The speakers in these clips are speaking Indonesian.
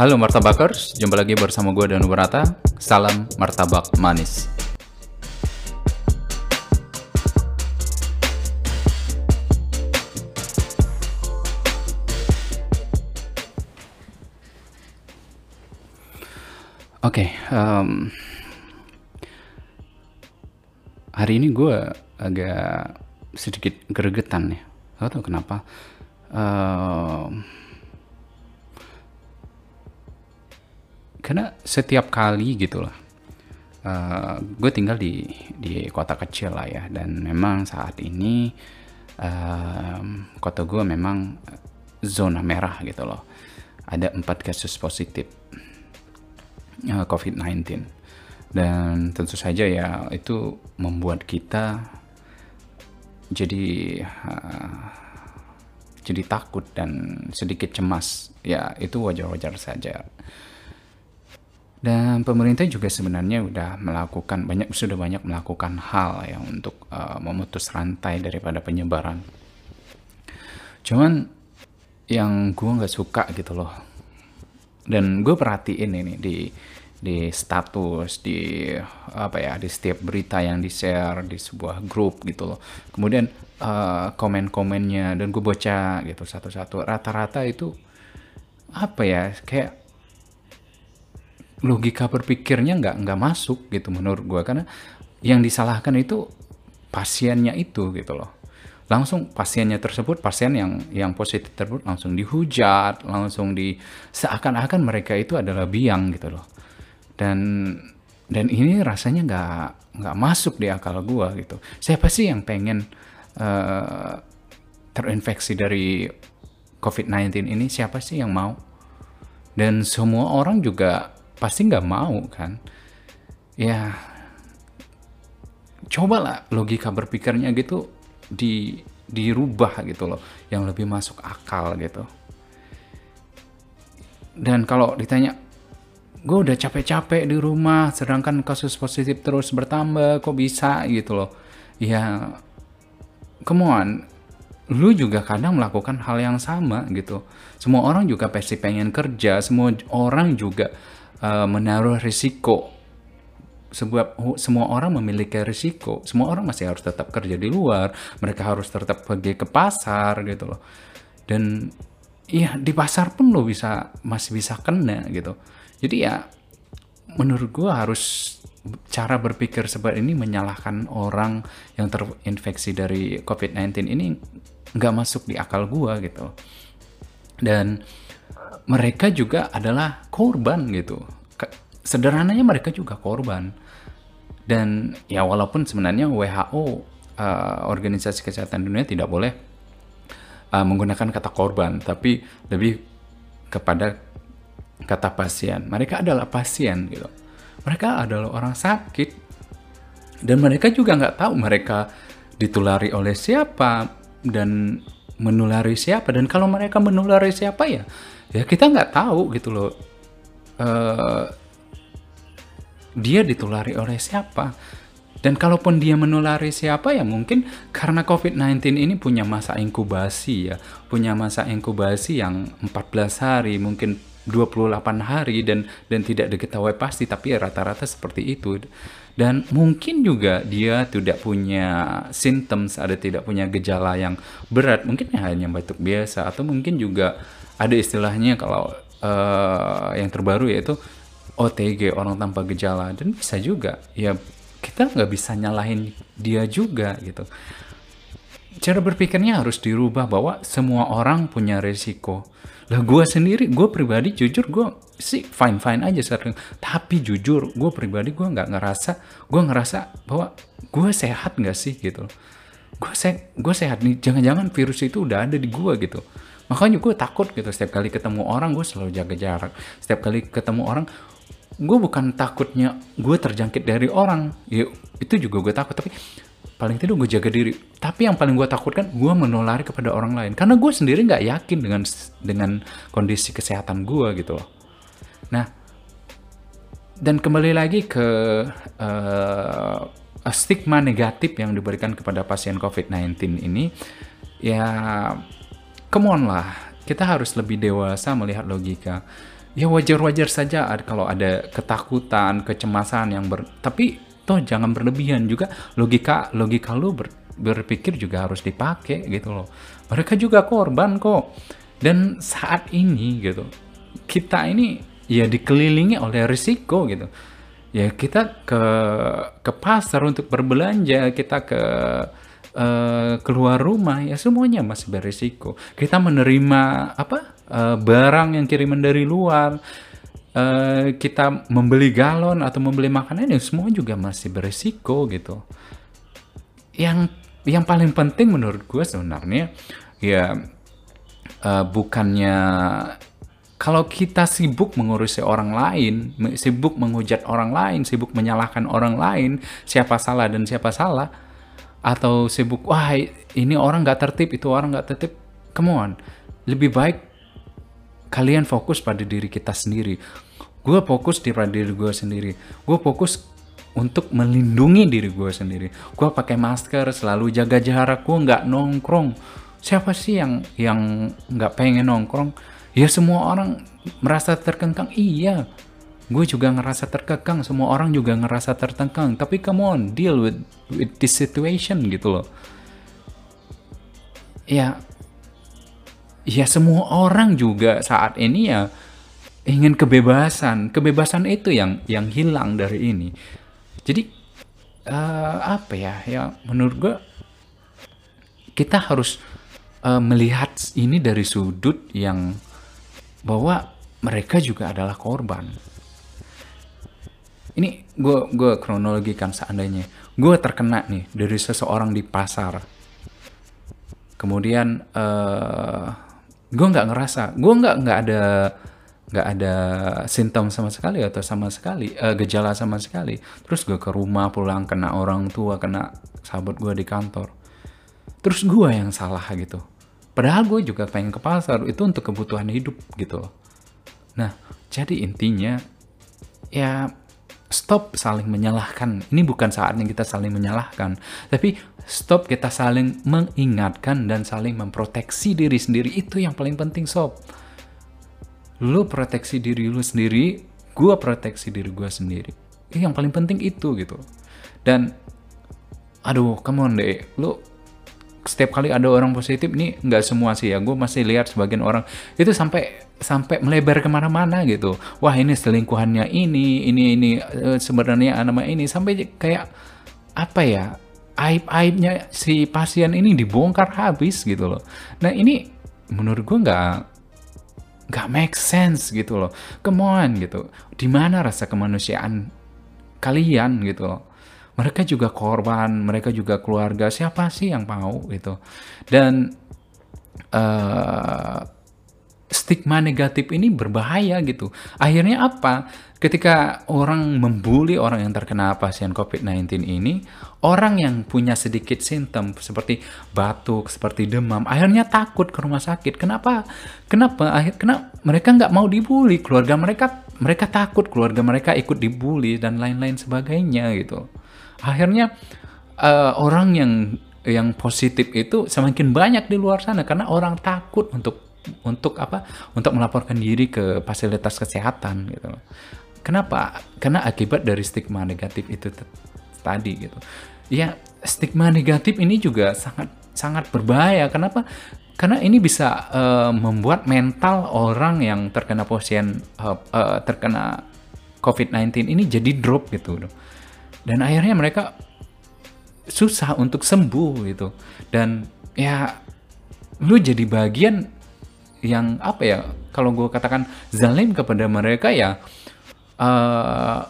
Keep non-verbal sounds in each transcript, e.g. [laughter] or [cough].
Halo Martabakers, jumpa lagi bersama gue dan Berata. Salam martabak manis. Oke, em, hari ini gue agak sedikit gregetan ya. Gak tau kenapa. Em, karena setiap kali gitu lah gue tinggal di di kota kecil lah ya. Dan memang saat ini em, kota gue memang zona merah gitu loh. Ada empat kasus positif eh, COVID-19 dan tentu saja ya itu membuat kita jadi eh, jadi takut dan sedikit cemas. Ya itu wajar-wajar saja dan pemerintah juga sebenarnya udah melakukan banyak sudah banyak melakukan hal ya untuk uh, memutus rantai daripada penyebaran. Cuman yang gue nggak suka gitu loh. Dan gue perhatiin ini di di status di apa ya di setiap berita yang di share di sebuah grup gitu loh. Kemudian uh, komen-komennya dan gue baca gitu satu-satu. Rata-rata itu apa ya kayak logika berpikirnya nggak nggak masuk gitu menurut gue karena yang disalahkan itu pasiennya itu gitu loh. Langsung pasiennya tersebut pasien yang yang positif tersebut langsung dihujat langsung di seakan-akan mereka itu adalah biang gitu loh. Dan dan ini rasanya nggak nggak masuk di akal gue gitu. Siapa sih yang pengen uh, terinfeksi dari COVID-19 ini? Siapa sih yang mau? Dan semua orang juga pasti nggak mau kan? Ya cobalah logika berpikirnya gitu di dirubah gitu loh yang lebih masuk akal gitu. Dan kalau ditanya gue udah capek-capek di rumah sedangkan kasus positif terus bertambah kok bisa? gitu loh. Ya come on. Lu juga kadang melakukan hal yang sama gitu. Semua orang juga pasti pengen kerja semua orang juga uh, menaruh risiko. Sebab semua orang memiliki risiko. Semua orang masih harus tetap kerja di luar. Mereka harus tetap pergi ke pasar gitu loh. Dan iya di pasar pun lo bisa masih bisa kena gitu. Jadi ya menurut gua harus cara berpikir seperti ini menyalahkan orang yang terinfeksi dari COVID-19 ini nggak masuk di akal gua gitu. Dan mereka juga adalah korban gitu. Sederhananya mereka juga korban. Dan ya walaupun sebenarnya WHO uh, organisasi kesehatan dunia tidak boleh uh, menggunakan kata korban tapi lebih kepada kata pasien. Mereka adalah pasien gitu. Mereka adalah orang sakit. Dan mereka juga nggak tahu mereka ditulari oleh siapa dan menulari siapa. Dan kalau mereka menulari siapa ya ya kita nggak tahu gitu loh uh, dia ditulari oleh siapa. Dan kalaupun dia menulari siapa ya mungkin karena COVID-19 ini punya masa inkubasi ya, punya masa inkubasi yang 14 hari, mungkin 28 hari dan dan tidak diketahui pasti tapi rata-rata seperti itu. Dan mungkin juga dia tidak punya symptoms, ada tidak punya gejala yang berat, mungkin hanya batuk biasa atau mungkin juga ada istilahnya kalau uh, yang terbaru yaitu OTG orang tanpa gejala. Dan bisa juga. Ya kita nggak bisa nyalahin dia juga gitu. Cara berpikirnya harus dirubah bahwa semua orang punya resiko. Lah gue sendiri gue pribadi jujur gue sih fine fine aja sekarang. Tapi jujur gue pribadi gue nggak ngerasa gue ngerasa bahwa gue sehat nggak sih gitu. Gue se gue sehat nih. Jangan-jangan virus itu udah ada di gue gitu makanya gue takut gitu setiap kali ketemu orang gue selalu jaga jarak. Setiap kali ketemu orang gue bukan takutnya gue terjangkit dari orang. Ya itu juga gue takut tapi paling tidak gue jaga diri. Tapi yang paling gue takutkan gue menulari kepada orang lain. Karena gue sendiri nggak yakin dengan dengan kondisi kesehatan gue gitu. Loh nah dan kembali lagi ke uh, stigma negatif yang diberikan kepada pasien COVID-19 ini ya come on lah kita harus lebih dewasa melihat logika ya wajar-wajar saja kalau ada ketakutan, kecemasan yang ber tapi toh jangan berlebihan juga logika logika lu ber- berpikir juga harus dipakai gitu loh. Mereka juga korban kok. Dan saat ini gitu, kita ini ya dikelilingi oleh risiko gitu. Ya kita ke ke pasar untuk berbelanja, kita ke eh, keluar rumah ya semuanya masih berisiko. Kita menerima apa eh, barang yang kiriman dari luar, eh, kita membeli galon atau membeli makanan ya semua juga masih berisiko gitu. Yang yang paling penting menurut gue sebenarnya ya eh, bukannya kalau kita sibuk mengurusi orang lain, sibuk menghujat orang lain, sibuk menyalahkan orang lain, siapa salah dan siapa salah, atau sibuk wah ini orang nggak tertib, itu orang nggak tertib, come on, lebih baik kalian fokus pada diri kita sendiri. Gue fokus di pada diri gue sendiri. Gue fokus untuk melindungi diri gue sendiri. Gue pakai masker, selalu jaga jarak. Gue nggak nongkrong. Siapa sih yang yang nggak pengen nongkrong? Ya semua orang merasa terkengkang. Iya, gue juga ngerasa terkekang. Semua orang juga ngerasa terkengkang. Tapi come on, deal with with this situation gitu loh. Ya, ya semua orang juga saat ini ya ingin kebebasan. Kebebasan itu yang yang hilang dari ini. Jadi eh, apa ya? Ya menurut gue kita harus eh, melihat ini dari sudut yang bahwa mereka juga adalah korban. Ini gue gue kronologikan seandainya. Gue terkena nih dari seseorang di pasar. Kemudian eh gue nggak ngerasa gue nggak nggak ada nggak ada simptom sama sekali atau sama sekali eh, gejala sama sekali. Terus gue ke rumah pulang kena orang tua kena sahabat gue di kantor. Terus gue yang salah gitu. Padahal gue juga pengen ke pasar itu untuk kebutuhan hidup gitu. Nah jadi intinya ya stop saling menyalahkan. Ini bukan saatnya kita saling menyalahkan, tapi stop kita saling mengingatkan dan saling memproteksi diri sendiri. Itu yang paling penting, sob. Lu proteksi diri lu sendiri, gua proteksi diri gua sendiri. Itu yang paling penting itu gitu. Dan aduh, come on deh, lu setiap kali ada orang positif nih nggak semua sih ya gue masih lihat sebagian orang. Itu sampai sampai melebar ke mana-mana gitu. Wah ini selingkuhannya ini ini ini eh, sebenarnya nama ini. Sampai kayak apa ya aib-aibnya si pasien ini dibongkar habis gitu loh. Nah ini menurut gue nggak nggak make sense gitu loh. Come on gitu. Di mana rasa kemanusiaan kalian gitu loh mereka juga korban, mereka juga keluarga. Siapa sih yang mau gitu? Dan eh, stigma negatif ini berbahaya gitu. Akhirnya apa? Ketika orang membuli orang yang terkena pasien COVID-19 ini, orang yang punya sedikit simptom seperti batuk, seperti demam, akhirnya takut ke rumah sakit. Kenapa? Kenapa? Akhir, kenapa mereka nggak mau dibully? Keluarga mereka mereka takut, keluarga mereka ikut dibully dan lain-lain sebagainya gitu akhirnya eh, orang yang yang positif itu semakin banyak di luar sana karena orang takut untuk untuk apa untuk melaporkan diri ke fasilitas kesehatan gitu kenapa? Karena akibat dari stigma negatif itu tadi gitu. Ya stigma negatif ini juga sangat sangat berbahaya. Kenapa? Karena ini bisa eh, membuat mental orang yang terkena pasien eh, eh, terkena COVID-19 ini jadi drop gitu dan akhirnya mereka susah untuk sembuh gitu. Dan ya lu jadi bagian yang apa ya kalau gue katakan zalim kepada mereka ya eh,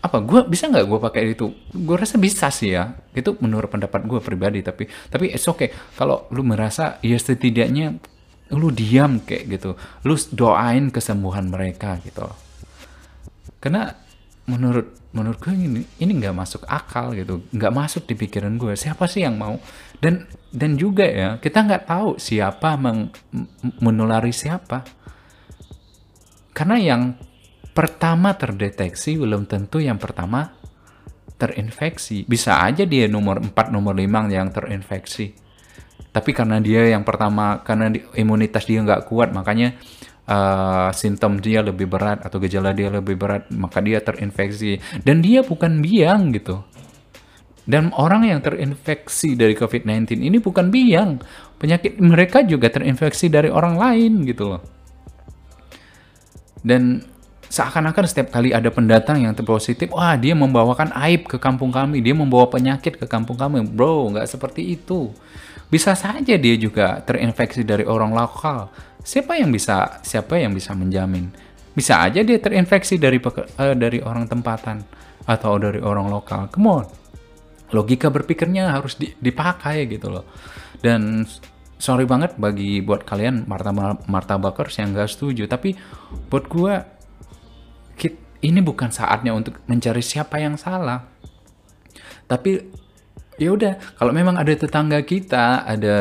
apa gue bisa nggak gue pakai itu? Gue rasa bisa sih ya. Itu menurut pendapat gue pribadi tapi tapi it's okay. Kalau lu merasa ya setidaknya lu diam kayak gitu. Lu doain kesembuhan mereka gitu. Karena menurut menurut gue ini ini nggak masuk akal gitu. Nggak masuk di pikiran gue. Siapa sih yang mau? Dan dan juga ya kita nggak tahu siapa meng, menulari siapa. Karena yang pertama terdeteksi belum tentu yang pertama terinfeksi. Bisa aja dia nomor 4 nomor 5 yang terinfeksi. Tapi karena dia yang pertama karena di- imunitas dia nggak kuat makanya uh, simptom dia lebih berat atau gejala dia lebih berat, maka dia terinfeksi. Dan dia bukan biang gitu. Dan orang yang terinfeksi dari COVID-19 ini bukan biang. Penyakit mereka juga terinfeksi dari orang lain gitu loh. Dan seakan-akan setiap kali ada pendatang yang terpositif, wah dia membawakan aib ke kampung kami, dia membawa penyakit ke kampung kami. Bro, nggak seperti itu. Bisa saja dia juga terinfeksi dari orang lokal. Siapa yang bisa siapa yang bisa menjamin? Bisa aja dia terinfeksi dari uh, dari orang tempatan atau dari orang lokal. Come on. Logika berpikirnya harus di, dipakai gitu loh. Dan sorry banget bagi buat kalian Marta Marta Bakers yang gak setuju, tapi buat gua ini bukan saatnya untuk mencari siapa yang salah. Tapi ya udah, kalau memang ada tetangga kita, ada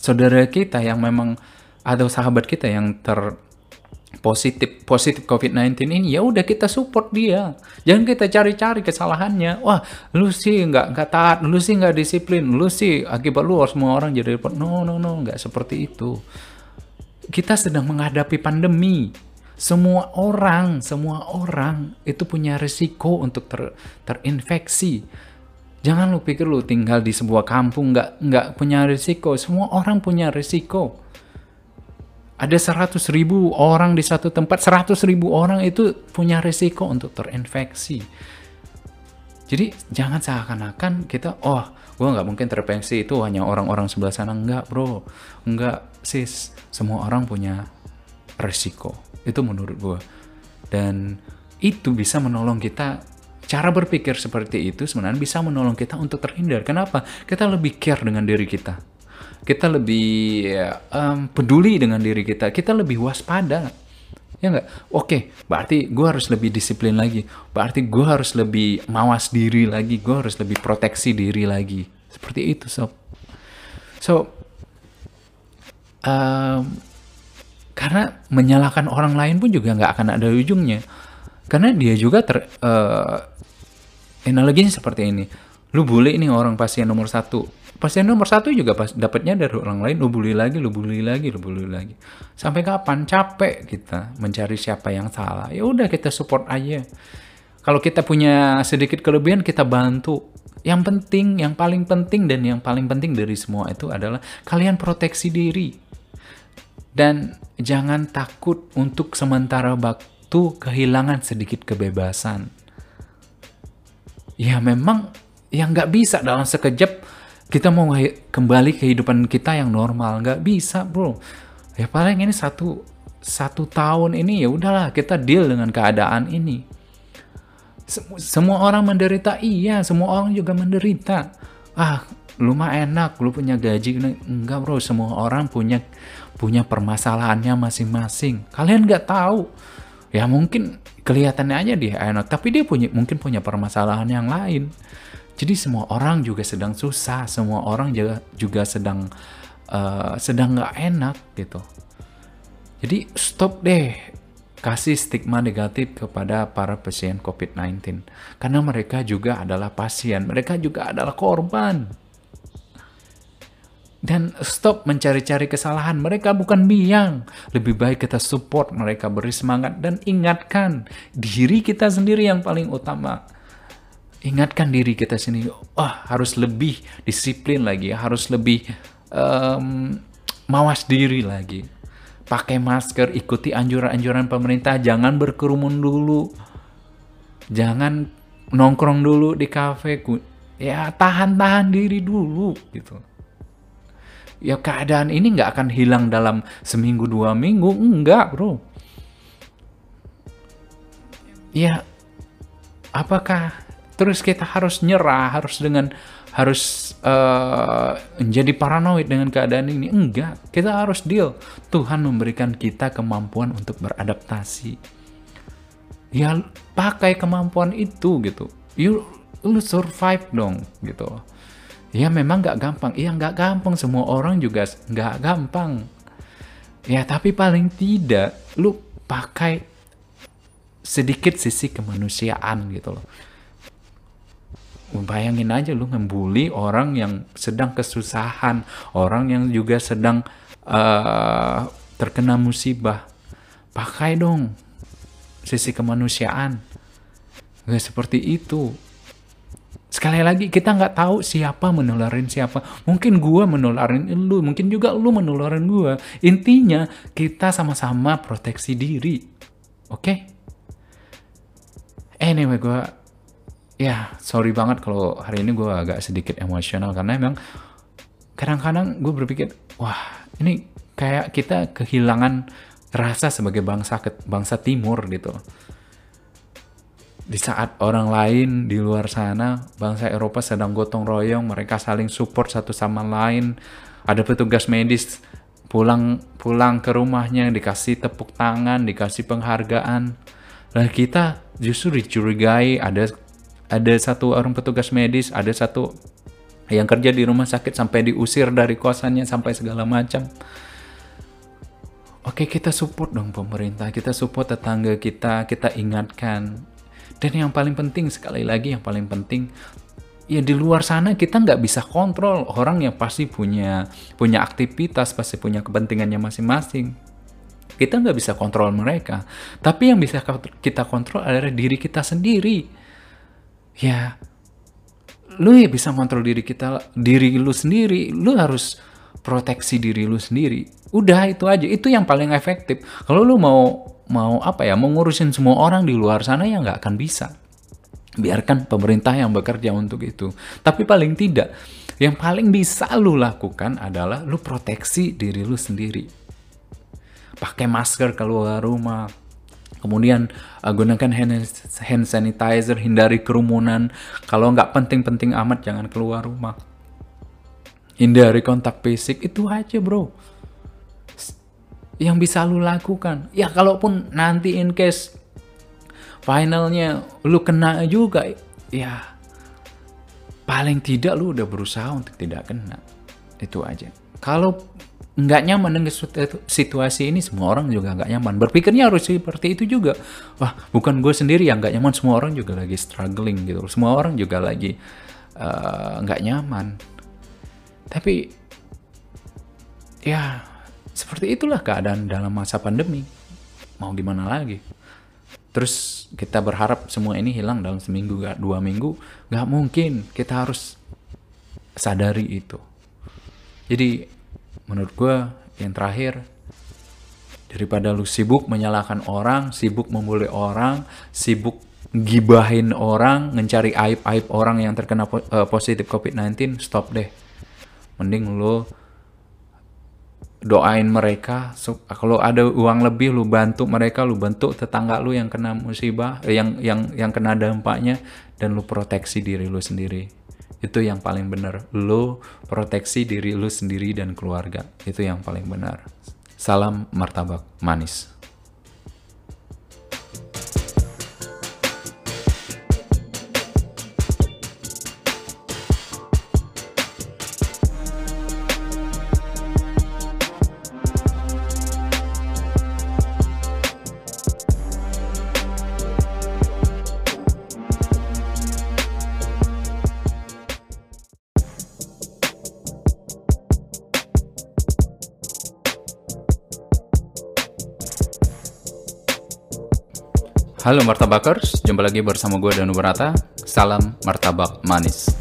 saudara kita yang memang atau sahabat kita yang ter positif positif COVID-19 ini ya udah kita support dia jangan kita cari-cari kesalahannya wah lu sih nggak nggak taat lu sih nggak disiplin lu sih akibat lu semua orang jadi repot no no no nggak seperti itu kita sedang menghadapi pandemi semua orang, semua orang itu punya risiko untuk ter, terinfeksi. Jangan lu pikir lu tinggal di sebuah kampung nggak nggak punya risiko. Semua orang punya risiko. Ada 100 ribu orang di satu tempat, 100 ribu orang itu punya risiko untuk terinfeksi. Jadi jangan seakan-akan kita, oh gue nggak mungkin terinfeksi itu hanya orang-orang sebelah sana. Enggak bro, enggak sis. Semua orang punya risiko. Itu menurut gue. Dan itu bisa menolong kita cara berpikir seperti itu sebenarnya bisa menolong kita untuk terhindar. Kenapa? Kita lebih care dengan diri kita. Kita lebih um, peduli dengan diri kita. Kita lebih waspada. Ya nggak? Oke, berarti gue harus lebih disiplin lagi. Berarti gue harus lebih mawas diri lagi. Gue harus lebih proteksi diri lagi. Seperti itu, sob. So, um, karena menyalahkan orang lain pun juga nggak akan ada ujungnya. Karena dia juga ter uh, analoginya seperti ini. Lu bully ini orang pasien nomor satu. Pasien nomor satu juga pas dapatnya dari orang lain. Lu bully lagi, lu bully lagi, lu bully lagi. Sampai kapan? Capek kita mencari siapa yang salah. Ya udah kita support aja. Kalau kita punya sedikit kelebihan kita bantu. Yang penting, yang paling penting dan yang paling penting dari semua itu adalah kalian proteksi diri dan jangan takut untuk sementara waktu kehilangan sedikit kebebasan. Ya memang yang nggak bisa dalam sekejap kita mau kembali kehidupan kita yang normal nggak bisa bro. Ya paling ini satu satu tahun ini ya udahlah kita deal dengan keadaan ini. Semua orang menderita iya, semua orang juga menderita. Ah, lu mah enak, lu punya gaji. Enggak bro, semua orang punya punya permasalahannya masing-masing. Kalian nggak tahu. Ya mungkin kelihatannya aja dia enak, tapi dia punya mungkin punya permasalahan yang lain. Jadi semua orang juga sedang susah, semua orang juga juga sedang uh, sedang nggak enak gitu. Jadi stop deh kasih stigma negatif kepada para pasien COVID-19 karena mereka juga adalah pasien, mereka juga adalah korban dan stop mencari-cari kesalahan. Mereka bukan biang. Lebih baik kita support mereka, beri semangat dan ingatkan diri kita sendiri yang paling utama. Ingatkan diri kita sendiri, wah harus lebih disiplin lagi, harus lebih um, mawas diri lagi. Pakai masker, ikuti anjuran-anjuran pemerintah, jangan berkerumun dulu. Jangan nongkrong dulu di kafe. Ya tahan-tahan diri dulu gitu ya keadaan ini nggak akan hilang dalam seminggu dua minggu enggak bro ya apakah terus kita harus nyerah harus dengan harus uh, menjadi paranoid dengan keadaan ini enggak kita harus deal Tuhan memberikan kita kemampuan untuk beradaptasi ya pakai kemampuan itu gitu you lu survive dong gitu Ya memang gak gampang. Iya gak gampang. Semua orang juga gak gampang. Ya tapi paling tidak lu pakai sedikit sisi kemanusiaan gitu loh. Bayangin aja lu membuli orang yang sedang kesusahan, orang yang juga sedang uh, terkena musibah. pakai dong sisi kemanusiaan. Gak seperti itu. Sekali lagi kita nggak tahu siapa menularin siapa. Mungkin gua menularin lu mungkin juga lu menularin gua. Intinya kita sama-sama proteksi diri. Oke? Okay? anyway gua ya sorry banget kalau hari ini gua agak sedikit emosional karena emang kadang-kadang gue berpikir wah ini kayak kita kehilangan rasa sebagai bangsa bangsa timur gitu di saat orang lain di luar sana, bangsa Eropa sedang gotong royong, mereka saling support satu sama lain. Ada petugas medis pulang pulang ke rumahnya dikasih tepuk tangan, dikasih penghargaan. Nah kita justru dicurigai ada ada satu orang petugas medis, ada satu yang kerja di rumah sakit sampai diusir dari kosannya sampai segala macam. Oke kita support dong pemerintah, kita support tetangga kita, kita ingatkan. Dan yang paling penting sekali lagi yang paling penting ya di luar sana kita nggak bisa kontrol orang yang pasti punya punya aktivitas pasti punya kepentingannya masing-masing. Kita nggak bisa kontrol mereka. Tapi yang bisa kita kontrol adalah diri kita sendiri ya lu ya bisa kontrol diri kita diri lu sendiri. Lu harus proteksi diri lu sendiri. Udah itu aja. Itu yang paling efektif. Kalau lu mau mau apa ya mengurusin semua orang di luar sana ya nggak akan bisa. Biarkan pemerintah yang bekerja untuk itu. Tapi paling tidak yang paling bisa lu lakukan adalah lu proteksi diri lu sendiri. Pakai masker keluar rumah kemudian uh, gunakan hand, hand sanitizer hindari kerumunan kalau nggak penting-penting amat jangan keluar rumah hindari kontak fisik itu aja bro yang bisa lu lakukan. Ya kalaupun nanti in case finalnya lu kena juga, ya paling tidak lu udah berusaha untuk tidak kena. Itu aja. Kalau nggak nyaman dengan situasi ini semua orang juga nggak nyaman berpikirnya harus seperti itu juga wah bukan gue sendiri yang nggak nyaman semua orang juga lagi struggling gitu semua orang juga lagi eh, nggak uh, nyaman tapi ya seperti itulah keadaan dalam masa pandemi. Mau gimana lagi? Terus kita berharap semua ini hilang dalam seminggu, gak dua minggu. Gak mungkin. Kita harus sadari itu. Jadi menurut gue yang terakhir daripada lu sibuk menyalahkan orang, sibuk membuli orang, sibuk gibahin orang, mencari aib-aib orang yang terkena eh, positif COVID-19, stop deh. Mending lu doain mereka so, kalau ada uang lebih lu bantu mereka lu bantu tetangga lu yang kena musibah eh, yang yang yang kena dampaknya dan lu proteksi diri lu sendiri itu yang paling benar. Lu proteksi diri lu sendiri dan keluarga. Itu yang paling benar. Salam martabak manis Halo Martabakers, jumpa lagi bersama gue Danu Berata. Salam martabak manis.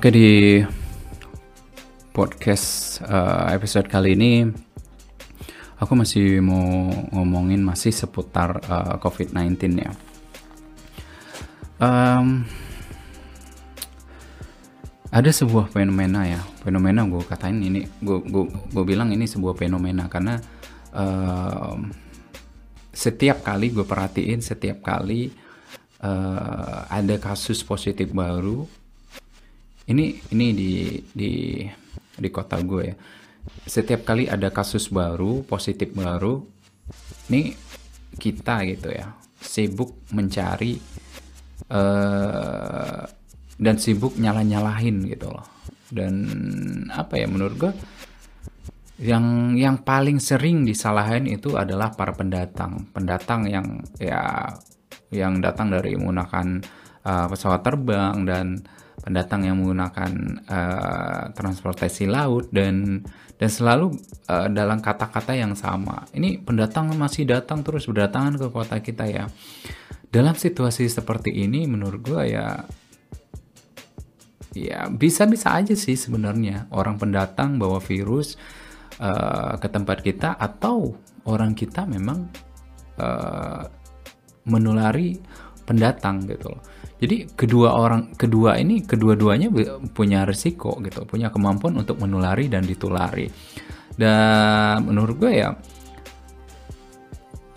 Oke di podcast uh, episode kali ini aku masih mau ngomongin masih seputar uh, COVID-19 ya. Um, ada sebuah fenomena ya, fenomena gue katain ini, gue gue bilang ini sebuah fenomena karena uh, setiap kali gue perhatiin, setiap kali uh, ada kasus positif baru ini ini di di di kota gue ya. Setiap kali ada kasus baru positif baru nih kita gitu ya sibuk mencari uh, dan sibuk nyalah-nyalahin gitu loh. Dan apa ya menurut gue yang yang paling sering disalahin itu adalah para pendatang. Pendatang yang ya yang datang dari menggunakan uh, pesawat terbang dan pendatang yang menggunakan uh, transportasi laut dan dan selalu uh, dalam kata-kata yang sama. Ini pendatang masih datang terus berdatangan ke kota kita ya. Dalam situasi seperti ini menurut gue ya ya bisa-bisa aja sih sebenarnya orang pendatang bawa virus uh, ke tempat kita atau orang kita memang uh, menulari pendatang gitu loh. Jadi kedua orang kedua ini kedua-duanya punya resiko gitu, punya kemampuan untuk menulari dan ditulari. Dan menurut gue ya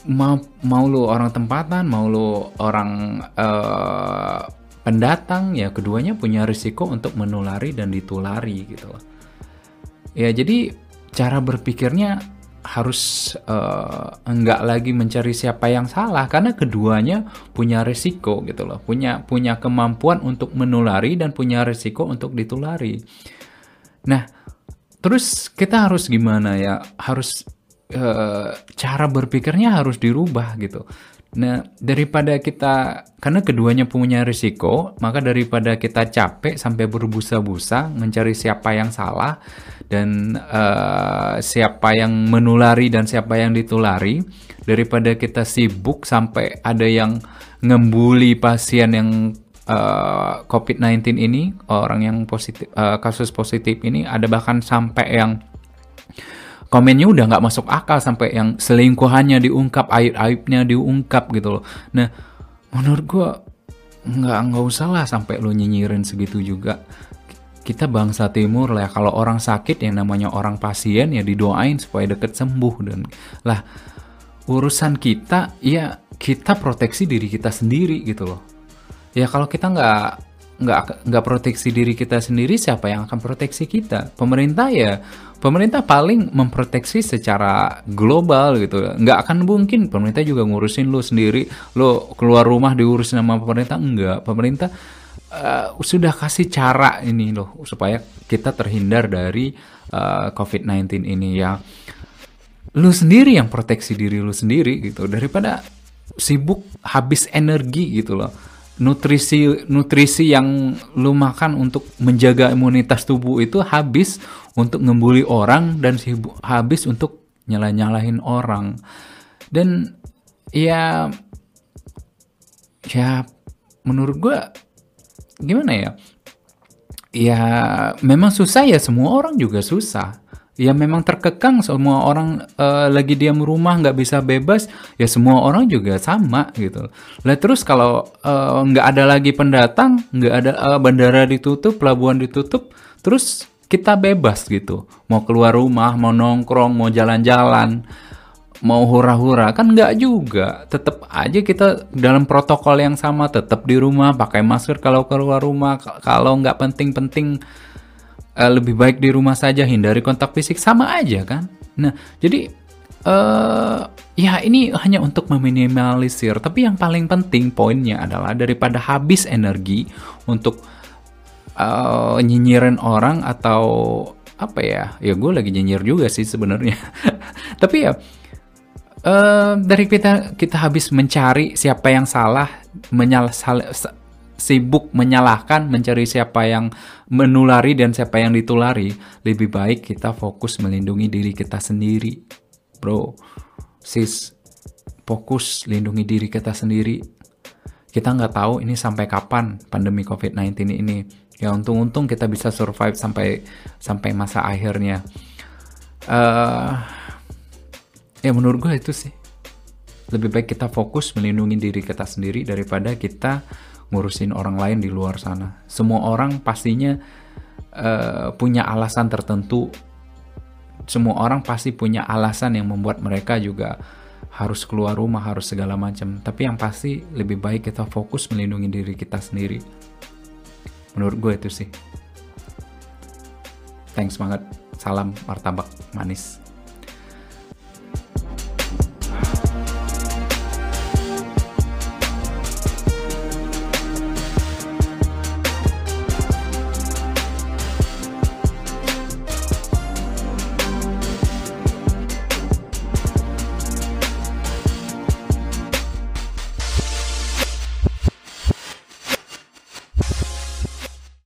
mau mau lu orang tempatan, mau lu orang uh, pendatang ya keduanya punya risiko untuk menulari dan ditulari gitu loh. Ya jadi cara berpikirnya harus uh, enggak lagi mencari siapa yang salah karena keduanya punya resiko gitu loh. Punya punya kemampuan untuk menulari dan punya resiko untuk ditulari. Nah terus kita harus gimana ya? Harus uh, cara berpikirnya harus dirubah gitu Nah, daripada kita karena keduanya punya risiko, maka daripada kita capek sampai berbusa-busa mencari siapa yang salah dan uh, siapa yang menulari dan siapa yang ditulari, daripada kita sibuk sampai ada yang ngembuli pasien yang uh, eh, COVID-19 ini, orang yang positif uh, kasus positif ini ada bahkan sampai yang komennya udah nggak masuk akal sampai yang selingkuhannya diungkap aib-aibnya diungkap gitu loh. Nah menurut gue nggak nggak usah lah sampai lo nyinyirin segitu juga. Kita bangsa timur lah kalau orang sakit yang namanya orang pasien ya didoain supaya deket sembuh dan lah urusan kita ya kita proteksi diri kita sendiri gitu loh. Ya kalau kita nggak nggak nggak proteksi diri kita sendiri siapa yang akan proteksi kita? Pemerintah ya pemerintah paling memproteksi secara global gitu. Nggak akan mungkin pemerintah juga ngurusin lo sendiri. Lo keluar rumah diurusin sama pemerintah enggak pemerintah uh, sudah kasih cara ini loh supaya kita terhindar dari uh, eh, COVID-19 ini ya. Lu sendiri yang proteksi diri lu sendiri gitu daripada sibuk habis energi gitu loh nutrisi nutrisi yang lu makan untuk menjaga imunitas tubuh itu habis untuk ngebully orang dan habis untuk nyalah-nyalahin orang. Dan ya ya menurut gua gimana ya? Ya memang susah ya semua orang juga susah ya memang terkekang semua orang uh, lagi diam rumah nggak bisa bebas ya semua orang juga sama gitu. Lah terus kalau uh, nggak ada lagi pendatang nggak ada uh, bandara ditutup pelabuhan ditutup terus kita bebas gitu. Mau keluar rumah mau nongkrong mau jalan-jalan mau hura-hura kan nggak juga. Tetap aja kita dalam protokol yang sama tetap di rumah pakai masker kalau keluar rumah kalau nggak penting-penting uh, lebih baik di rumah saja hindari kontak fisik sama aja kan? Nah jadi uh, ya ini hanya untuk meminimalisir tapi yang paling penting poinnya adalah daripada habis energi untuk uh, nyinyirin orang atau apa ya ya gue lagi nyinyir juga sih sebenarnya. [laughs] Tapi ya uh, dari kita kita habis mencari siapa yang salah menyalah sibuk menyalahkan, mencari siapa yang menulari dan siapa yang ditulari, lebih baik kita fokus melindungi diri kita sendiri. Bro, sis, fokus lindungi diri kita sendiri. Kita nggak tahu ini sampai kapan pandemi COVID-19 ini. Ya untung-untung kita bisa survive sampai sampai masa akhirnya. Uh, ya menurut gue itu sih lebih baik kita fokus melindungi diri kita sendiri daripada kita ngurusin orang lain di luar sana. Semua orang pastinya uh, punya alasan tertentu. Semua orang pasti punya alasan yang membuat mereka juga harus keluar rumah, harus segala macam. Tapi yang pasti lebih baik kita fokus melindungi diri kita sendiri. Menurut gue itu sih. Thanks banget. Salam martabak manis.